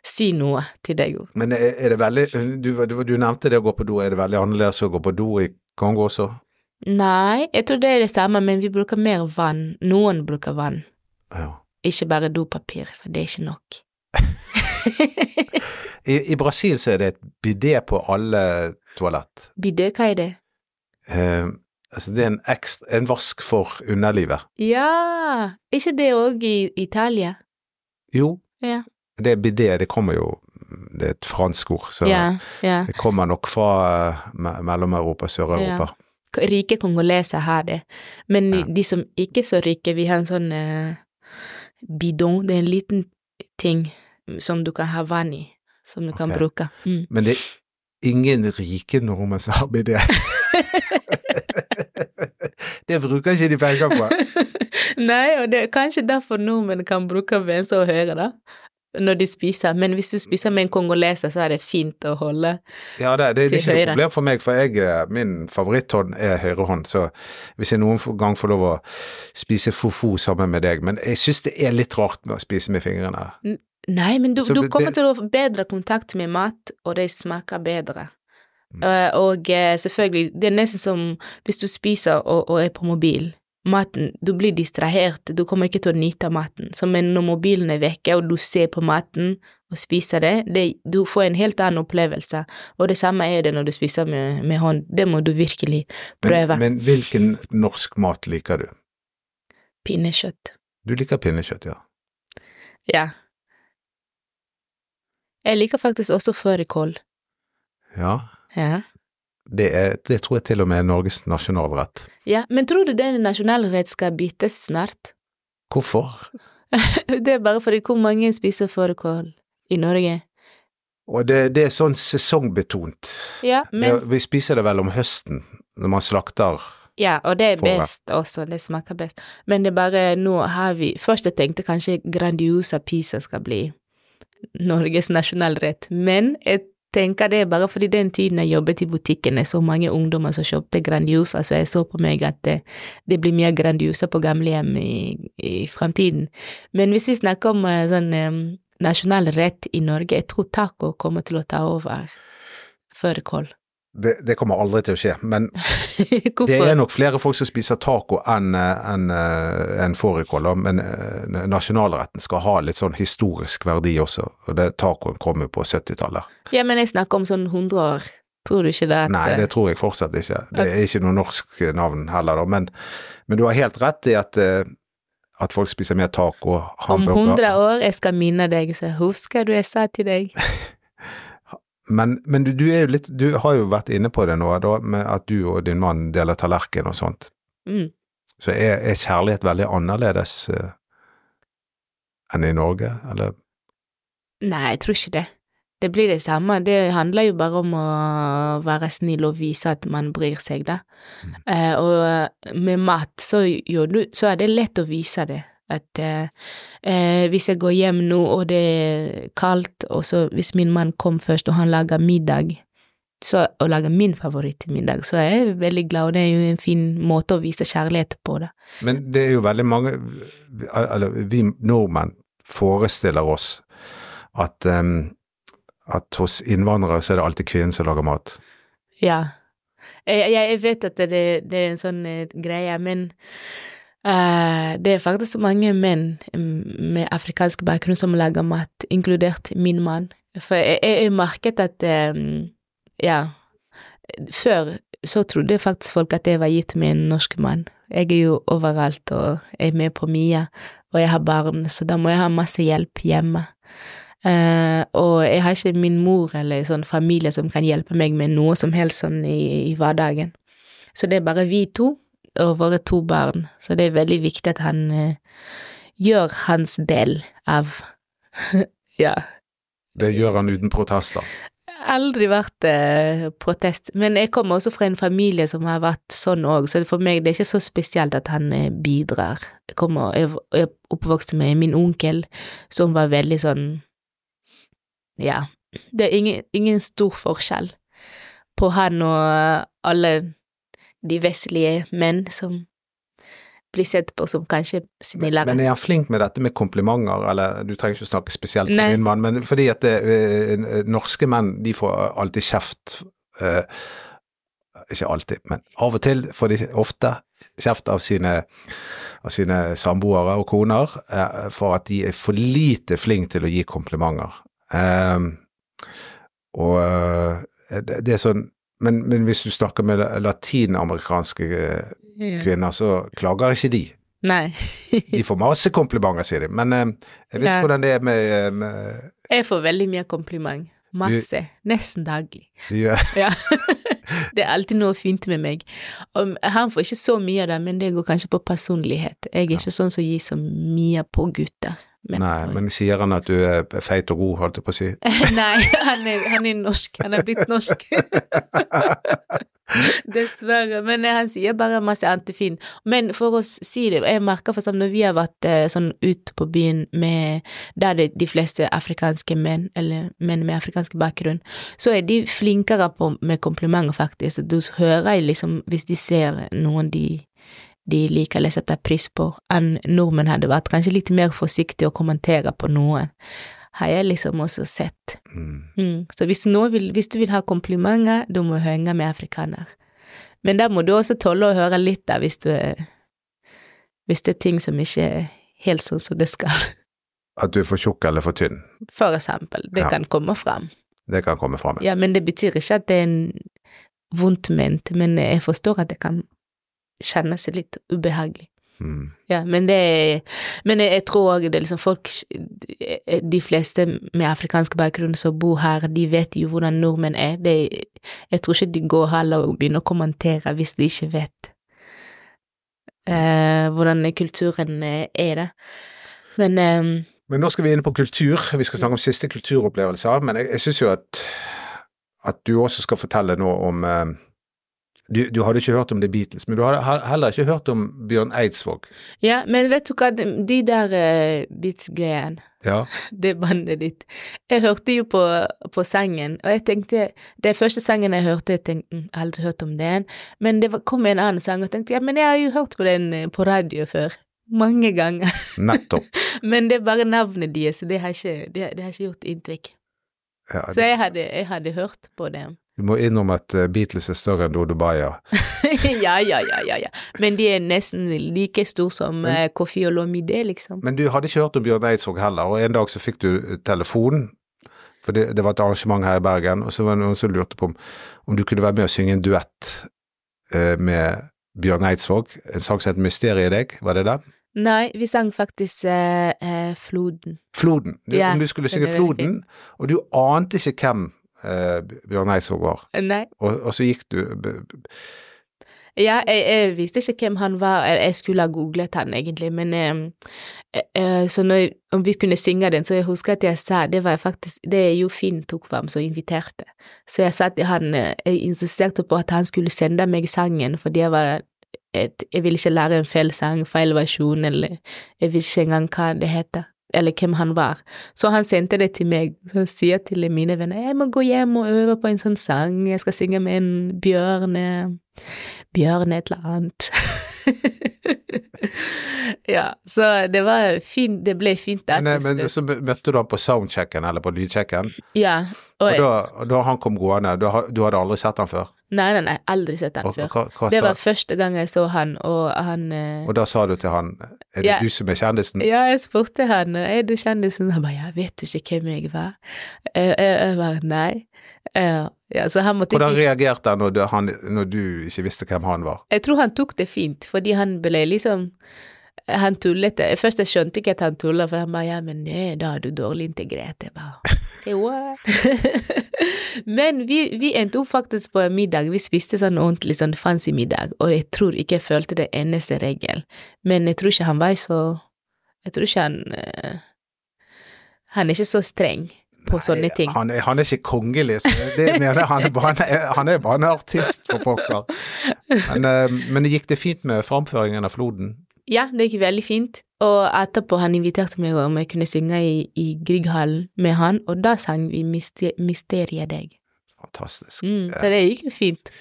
si noe til deg. Men er, er det veldig du, du, du nevnte det å gå på do, er det veldig annerledes å gå på do i Kongo også? Nei, jeg tror det er det samme, men vi bruker mer vann. Noen bruker vann, Ja. ikke bare dopapir, for det er ikke nok. I, I Brasil så er det et bidé på alle toalett. Bidé, hva er det? Eh, altså det er en, ekstra, en vask for underlivet. Ja, ikke det òg i Italia? Jo, Ja. Det bidé, det kommer jo Det er et fransk ord, så yeah, yeah. det kommer nok fra Mellom-Europa, Sør-Europa. Rike kongoleser har det, men Ja. de som ikke er så rike, vi har en sånn uh, bidon, det er en liten ting som du kan ha vann i, som du kan bruke. Mm. Men det er ingen rike nordmenn som har bidé. det bruker ikke de penger på. Nei, og det er kanskje derfor nordmenn kan bruke venstre og høyre, da, når de spiser, men hvis du spiser med en kongoleser, så er det fint å holde Ja, det, det, det er ikke noe problem for meg, for jeg, eh, min favoritthånd er høyrehånd, så hvis jeg noen gang får lov å spise fufu sammen med deg, men jeg synes det er litt rart med å spise med fingrene. Nei, men du, Så du det- kommer til å få bedre kontakt med mat, og det smaker bedre. Mm. Eh, og eh, selvfølgelig, det er nesten som hvis du spiser og, og er på mobil. Maten, du blir distrahert, du kommer ikke til å nyte maten. Så men når mobilen er vekke, og du ser på maten og spiser det, det du får en helt annen opplevelse. Og det samme er det når du spiser med, med hånd. Det må du virkelig prøve. Men, men hvilken norsk mat liker du? Pinnekjøtt. Du liker pinnekjøtt, ja. Ja. Jeg liker faktisk også førikål. Ja, Ja. Det, er, det tror jeg til og med er Norges nasjonalrett. Ja, men tror du den nasjonalrett skal byttes snart? Hvorfor? det er bare fordi hvor mange spiser fårikål i Norge? Og det, det er sånn sesongbetont. Ja, Det, vi spiser det vel om høsten, når man slakter ja, og det er best også, det smaker best. Men det er bare, nå har vi Først jeg tenkte kanskje Grandiosa pizza skal bli Norges nasjonalrett, men jeg tenker det bare fordi den tiden jeg jobbet i butikken, er så mange ungdommer som kjøpte Grandiosa, så jeg så på meg at det, det blir mer Grandiosa på gamlehjem i, i fremtiden. Men hvis vi snakker om eh, sånn um, nasjonal rett i Norge, jeg tror taco kommer til å ta over fårikål. Det, det kommer aldri til å skje, men det er nok flere folk som spiser taco enn en, en fårikål, men eh, nasjonalretten skal ha litt sånn historisk verdi også, og det tacoen kom jo på 70-tallet. Ja, men jeg snakker om sånn 100 år. Tror du ikke det? At, Nei, det tror jeg fortsatt ikke. Det er ikke noe norsk navn heller, da, men, men du har helt rett i at, eh, at folk spiser mer taco, Om 100 år jeg skal minne deg, så husker du jeg sa til deg? Men, men du, du litt Du har jo vært inne på det nå, da, med at du og din mann deler tallerken og sånt. Mm. Så er, er kjærlighet veldig annerledes uh, enn i Norge, eller? Nei, jeg tror ikke det. Det blir det samme. Det handler jo bare om å være snill og vise at man bryr seg, da. Mm. Uh, og med mat så, jo, så er det lett å vise det. At eh, eh, hvis jeg går hjem nå og det er kaldt, og så hvis min mann kom først og han lager middag, så, og lager min favorittmiddag, så er jeg veldig glad, og det er jo en fin måte å vise kjærlighet på, da. Men det er jo veldig mange Eller vi nordmenn forestiller oss at, um, at hos innvandrere så er det alltid kvinnen som lager mat. Ja. Jeg, jeg vet at det, det er en sånn eh, greie, men det er faktisk mange menn med afrikansk bakgrunn som lager mat, inkludert min mann. For jeg, jeg merket at eh, ja, før så trodde faktisk folk at jeg var gitt med en norsk mann. Jeg er jo overalt og er med på mye, og jeg har barn, så da må jeg ha masse hjelp hjemme. Uh, og jeg har ikke min mor eller sånn familie som kan hjelpe meg med noe som helst sånn i, i hverdagen. Så det er bare vi to og våre to barn, så det er veldig viktig at han eh, gjør hans del av Ja. Det gjør han uten protester. Aldri vært eh, protest, men jeg kommer også fra en familie som har vært sånn òg, så for meg det er ikke så spesielt at han eh, bidrar. Jeg kommer, jeg jeg oppvokste med min onkel som var veldig sånn ja, det er ingen, ingen stor forskjell på han og alle de vestlige menn som blir sett på som kanskje snillere. Men er han flink med dette med komplimenter, eller du trenger ikke å snakke spesielt om min mann, men fordi at det, eh, norske menn de får alltid kjeft eh, Ikke alltid, men av og til får de ofte kjeft av sine, av sine samboere og koner eh, for at de er for lite flinke til å gi komplimenter. Eh, og eh, det, det er sånn men, men hvis du snakker med latinamerikanske eh, kvinner, så klager ikke de. Nei. De får masse komplimenter, sier de. Men eh, jeg vet Ja. ikke hvordan det er med, eh, med Jeg får veldig mye kompliment. Masse. Nesten daglig. gjør Ja. det er alltid noe fint med meg. Og han får ikke så mye av det, men det går kanskje på personlighet. Jeg er ikke sånn som gir så mye på gutter. Nei, men sier han at du er feit og god, holdt jeg på å si? Nei, han er, han er norsk. Han er blitt norsk. Dessverre. Men eh, han sier bare masse annet Men for å si det, jeg merker for eksempel når vi har vært eh, sånn ut på byen med der det er de fleste afrikanske menn, eller menn med afrikansk bakgrunn, så er de flinkere på, med komplimenter, faktisk. Du hører liksom, hvis de ser noen de de liker eller setter pris på, enn nordmenn hadde vært kanskje litt mer forsiktige å kommentere på noen har jeg liksom også sett. Mm. Mm. Så hvis, vil, hvis du vil ha komplimenter, du må henge med afrikaner. Men da må du også tåle å høre litt da, hvis du er Hvis det er ting som ikke er helt sånn som det skal. At du er for tjukk eller for tynn. For eksempel. Det Ja. kan komme fram. Det kan komme fram. Ja, men det betyr ikke at det er en vondt ment, men jeg forstår at det kan kjennes litt ubehagelig. Mm. Ja, men det Men jeg, jeg tror òg det er liksom folk De fleste med afrikansk bakgrunn som bor her, de vet jo hvordan nordmenn er. Det, jeg tror ikke de går heller og begynner å kommentere hvis de ikke vet eh, hvordan kulturen eh, er det. Men eh, Men nå skal vi inn på kultur. Vi skal snakke om siste kulturopplevelser. Men jeg, jeg syns jo at, at du også skal fortelle noe om eh, du, du hadde ikke hørt om The Beatles, men du hadde heller ikke hørt om Bjørn Eidsvåg. Ja, men vet du hva, de, de der uh, beats-greiene Ja. det bandet ditt. Jeg hørte jo på, på sangen, og jeg tenkte Det første sangen jeg hørte, jeg tenkte "Mm, jeg har aldri hørt om den, men det var, kom en annen sang, og jeg tenkte ja, men jeg har jo hørt på den eh, på radio før. Mange ganger. Nettopp. Men det er bare navnet deres, så det har ikke, det, det har ikke gjort inntrykk. Ja, Så jeg hadde, jeg hadde hørt på dem. Du må innrømme at eh, Beatles er større enn Dodo Baya. ja, ja, ja, ja, ja. Men de er nesten like store som uh, Kofi Olomide, liksom. Men du hadde ikke hørt om Bjørn Eidsvåg heller, og en dag så fikk du eh, telefon. For det, det var et arrangement her i Bergen, og så var det noen som lurte på om, om du kunne være med og synge en duett eh, med Bjørn Eidsvåg. En sang som het Mysteriet deg, var det det? Nei, vi sang faktisk eh, eh, Floden. Floden. Du, Ja, om du skulle synge Floden, og du ante ikke hvem eh, Bjørn Eidsvåg var, Nei. og, og så gikk du Ja, jeg, jeg visste ikke hvem han var, jeg skulle ha googlet han egentlig, men eh, eh, så når, om vi kunne synge den, så jeg husker at jeg sa det var faktisk, det jo Finn tok fram som inviterte, så jeg sa til han, eh, jeg insisterte på at han skulle sende meg sangen, fordi jeg var, et, jeg ville ikke lære en feil sang, feil versjon, eller jeg visste ikke engang hva det heter. Eller hvem han var. Så han sendte det til meg. Så han sier til mine venner jeg må gå hjem og øve på en sånn sang, jeg skal synge med en bjørne Bjørne et eller annet. ja, så det var fint, det ble fint men, eh, men så møtte du ham på soundchecken, eller på lydchecken, Ja, og, og da, og da han kom gående, du, du hadde aldri sett han før? Nei, nei, nei, aldri sett han før. hva, hva Det var første gang jeg så han, og han eh, og da sa du til han, er det Ja. du som er kjendisen? Ja, jeg spurte han, er du kjendisen? Han bare, ja, vet du ikke hvem jeg var? Jeg, jeg, jeg var nei. Ja, så han måtte Hvordan reagerte han når, du, han når du ikke visste hvem han var? Jeg tror han tok det fint, fordi han ble liksom Han tullet. Først jeg skjønte ikke at han tulla, for han bare ja, men nei, da er du dårlig integrert. Jeg bare «Okay, what? Men vi, vi endte opp faktisk på en middag. Vi spiste sånn ordentlig sånn fancy middag, og jeg tror ikke jeg følte det eneste regel. Men jeg tror ikke han var så Jeg tror ikke han eh, Han er ikke så streng på sånne ting. Han er, han er ikke kongelig, så det mener jeg, han er bare, han er bare en artist, for pokker. Men, eh, men gikk det fint med framføringen av Floden? Ja, det gikk veldig fint, Og etterpå han inviterte meg om jeg kunne synge i, i Grieghallen med han, og da sang vi Myste- Mysteriet deg. Fantastisk. Mm, så det gikk jo fint.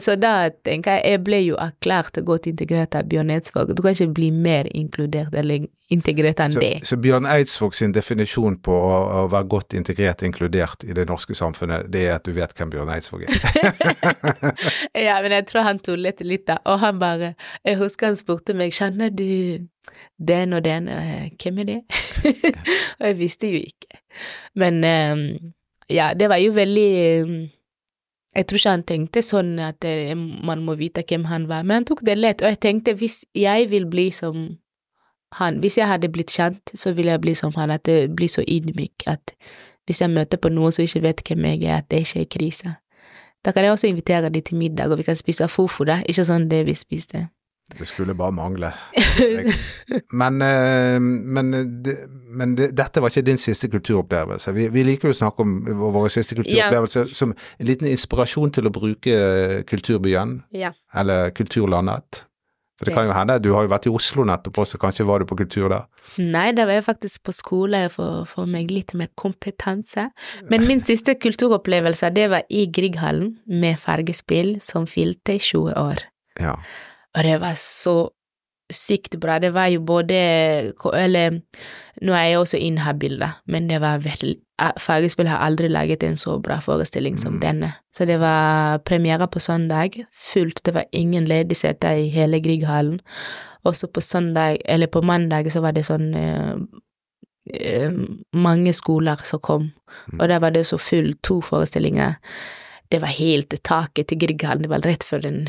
Så da tenker jeg, jeg ble jo erklært godt integrert av Bjørn Eidsvåg. Du kan ikke bli mer inkludert eller integrert enn Så, det. så Bjørn Eidsvåg sin definisjon på å, å være godt integrert, inkludert i det norske samfunnet, det er at du vet hvem Bjørn Eidsvåg er. Ja, men jeg tror han tullet litt, da. Og han bare Jeg husker han spurte meg kjenner du den og den. Hvem er det? og jeg visste jo ikke. Men eh, ja, det var jo veldig eh, Jeg tror ikke han tenkte sånn at eh, man må vite hvem han var, men han tok det lett. Og jeg tenkte hvis jeg vil bli som han, hvis jeg hadde blitt kjent, så ville jeg bli som han, at det blir så ydmyk at hvis jeg møter på noen som ikke vet hvem jeg er, at det ikke er krise. Da kan jeg også invitere dem til middag, og vi kan spise fofo, da. Ikke sånn det vi spiste. Det skulle bare mangle. Men, eh, men, det, men det, dette var ikke din siste kulturopplevelse. Vi, vi liker jo å snakke om våre siste kulturopplevelser som en liten inspirasjon til å bruke kulturbyen, Ja. eller kulturlandet. For det kan jo hende, du har jo vært i Oslo nettopp også, kanskje var du på kultur der? Nei, da var jeg faktisk på skole for å få meg litt mer kompetanse. Men min siste kulturopplevelse, det var i Grieghallen med fargespill som fylte 20 år. Ja. Og det var så sykt bra. Det var jo både Eller nå er jeg også inhabil, da, men det var veldig Fargespill har aldri laget en så bra forestilling som Mm. denne. Så det var premiere på søndag, fullt, det var ingen ledige seter i hele Grieghallen. Og så på søndag, eller på mandag, så var det sånn eh, eh, mange skoler som kom, Mm. og der var det så fullt, to forestillinger. Det var helt taket til Grieghallen, det var rett før den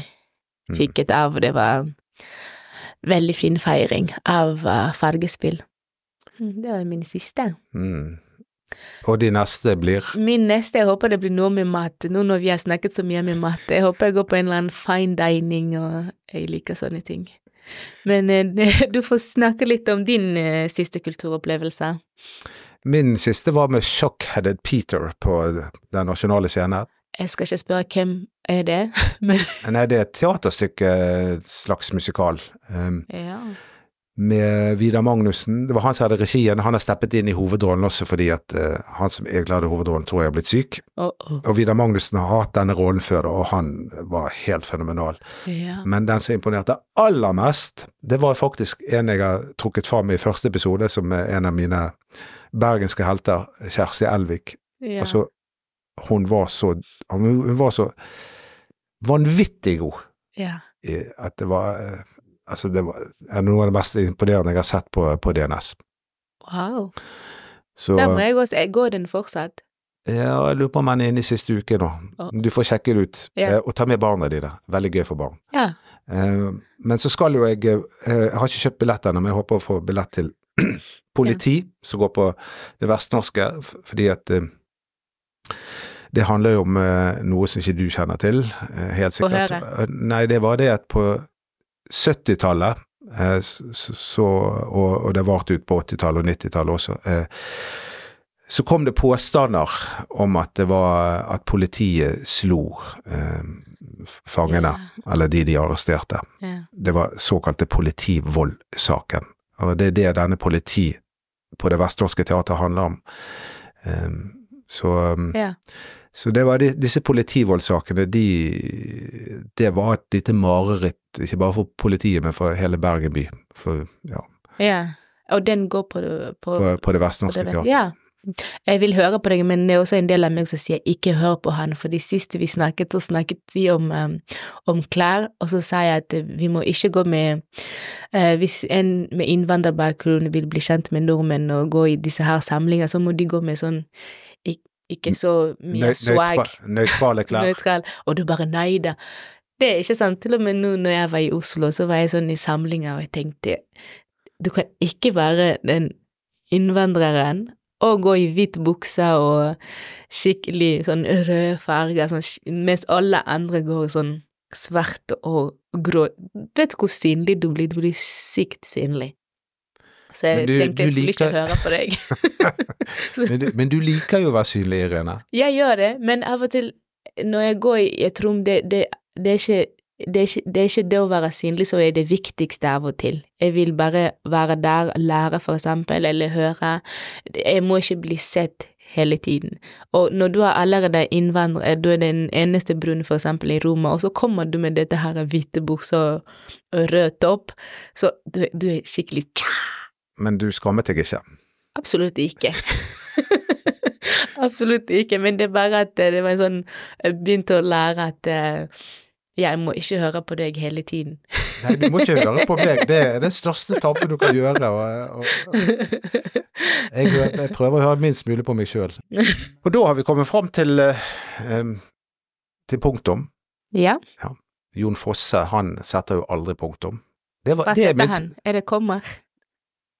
Mm. fikk et av, det var veldig fin feiring av uh, fargespill. Mm, Det var min siste. Mm. Og de neste blir Min neste, jeg håper det blir noe med mat, nå når vi har snakket så mye med mat. Jeg håper jeg går på en eller annen fine dining, og jeg liker sånne ting. Men eh, du får snakke litt om din eh, siste kulturopplevelse. Min siste var med Shockheaded Peter på Den nasjonale scenen. Jeg skal ikke spørre hvem er det, men Nei, det er et teaterstykke, slags musikal, um, ja. med Vidar Magnussen. Det var han som hadde regien. Han har steppet inn i hovedrollen også fordi at uh, han som egentlig hadde hovedrollen, tror jeg har blitt syk. Oh, oh. Og Vidar Magnussen har hatt denne rollen før, og han var helt fenomenal. ja. Men den som imponerte aller mest, det var faktisk en jeg har trukket fram i første episode, som er en av mine bergenske helter, Kjersti Elvik. ja. Altså, hun var så Hun var så vanvittig god ja. at det var eh, Altså, det var noe av det mest imponerende jeg har sett på, på DNS. Wow. Så Der må jeg også jeg Går den fortsatt? ja, jeg lurer på om den er inne i siste uke nå. Du får sjekke det ut. Ja. Eh, og ta med barna dine. Veldig gøy for barn. Ja. Eh, men så skal jo jeg Jeg har ikke kjøpt billett ennå, men jeg håper å få billett til politi, som går på det vestnorske, fordi at det handler jo om eh, noe som ikke du kjenner til, eh, helt sikkert. Eh, Nei, det var det at på 70-tallet, eh, s- s- så, og, og det varte ut på 80-tallet og 90-tallet også, så kom det påstander om at det var at politiet slo fangene, eller de de arresterte. Yeah. Det var såkalte politivoldsaken. Og det er det denne politi på det vestnorske teatret handler om. Um, så, um, ja. så det var de, disse politivoldssakene, de Det var et lite mareritt, ikke bare for politiet, men for hele Bergen by. For, ja, Ja. Og den går på, på, på, på det vestnorske teatret. Ja. Jeg vil høre på deg, men det er også en del av meg som sier ikke hør på han, for de siste vi snakket, så snakket vi om, um, om klær, og så sa jeg at vi må ikke gå med eh, Hvis en med innvandrerbakgrunn vil bli kjent med nordmenn og gå i disse her samlinger, så må de gå med sånn ikke så mye swag. nøytra- Nøytrale klær. Nøytral. Og du bare nei da. Det er ikke sant. Til og med nå når jeg var i Oslo, så var jeg sånn i samlinger, og jeg tenkte du kan ikke være den innvandreren og gå i hvit bukse og skikkelig sånn røde farger, sånn, mens alle andre går i sånn svart og grå. Vet du hvor synlig du blir? Du blir sykt synlig. Så jeg du- tenkte jeg skulle liker... ikke høre på deg. Men du, men du liker jo å være synlig, Irene. Jeg gjør det, men av og til når jeg går i et rom, det, det, det er ikke det er, ikke, det er ikke det å være synlig som er det viktigste av og til. Jeg vil bare være der, lære for eksempel, eller høre. Jeg må ikke bli sett hele tiden. Og når du er allerede innvandrer, du er den eneste brune eksempel i Roma, og så kommer du med dette her hvite buksa og rød topp, så du, du er skikkelig tja. Men du skammet deg ikke? Absolutt ikke. Absolutt ikke, men det er bare at det var en sånn Jeg begynte å lære at uh, jeg må ikke høre på deg hele tiden. Nei, du må ikke høre på meg. Det er den største tabben du kan gjøre. Og, og, jeg, jeg, prøver å høre minst mulig på meg sjøl. Og da har vi kommet fram til, uh, til punktum. Ja. ja. Jon Fosse, han setter jo aldri punktum. Var, Hva setter minst, han? Er det kommer?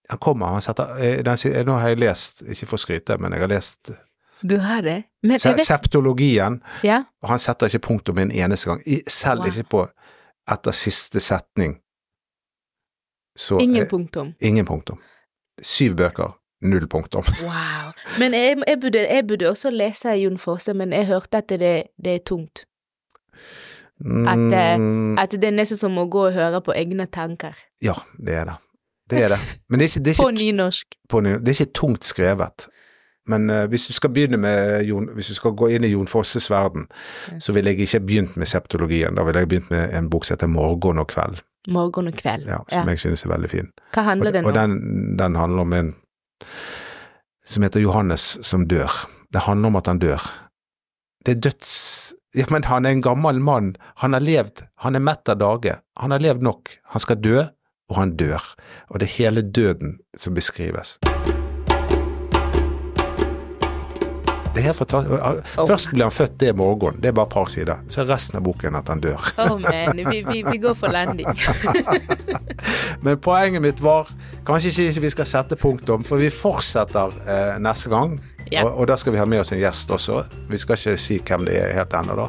Han kommer, han setter eh, den, Nå har jeg lest, ikke for å skryte, men jeg har lest du har det? Men Se, vet... Septologien. Ja. Og han setter ikke punktum en eneste gang. Selv wow. ikke på etter siste setning. Så, ingen punktum? Ingen punktum. Syv bøker, null punktum. Wow. Men jeg, jeg, burde, jeg burde, også lese Jon Fosse, men jeg hørte at det, det er tungt. At, eh, mm. at, det er nesten som å gå og høre på egne tanker. Ja, det er det. Det er det. Men det er ikke, det er ikke, på nynorsk. På, det er ikke tungt skrevet. Men uh, hvis du skal begynne med Jon, hvis du skal gå inn i Jon Fosses verden, ja. så ville jeg ikke begynt med septologien. Da ville jeg begynt med en bok som heter Morgen og kveld. Morgen og kveld. Ja, Som ja. jeg synes er veldig fin. Hva handler den om? Og den, den handler om en som heter Johannes som dør. Det handler om at han dør. Det er døds... Ja, men han er en gammel mann. Han har levd, han er mett av dage. Han har levd nok. Han skal dø, og han dør. Og det er hele døden som beskrives. Det er oh. Først blir han født, det morgen. Det er bare et par sider. Så er resten av boken at han dør. Oh man, vi, vi, vi går for landing. Men poenget mitt var kanskje ikke vi skal sette punktum, for vi fortsetter eh, neste gang. Ja. Og, og, da skal vi ha med oss en gjest også. Vi skal ikke si hvem det er helt ennå, da.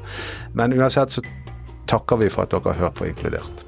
Men uansett så takker vi for at dere har hørt på Inkludert.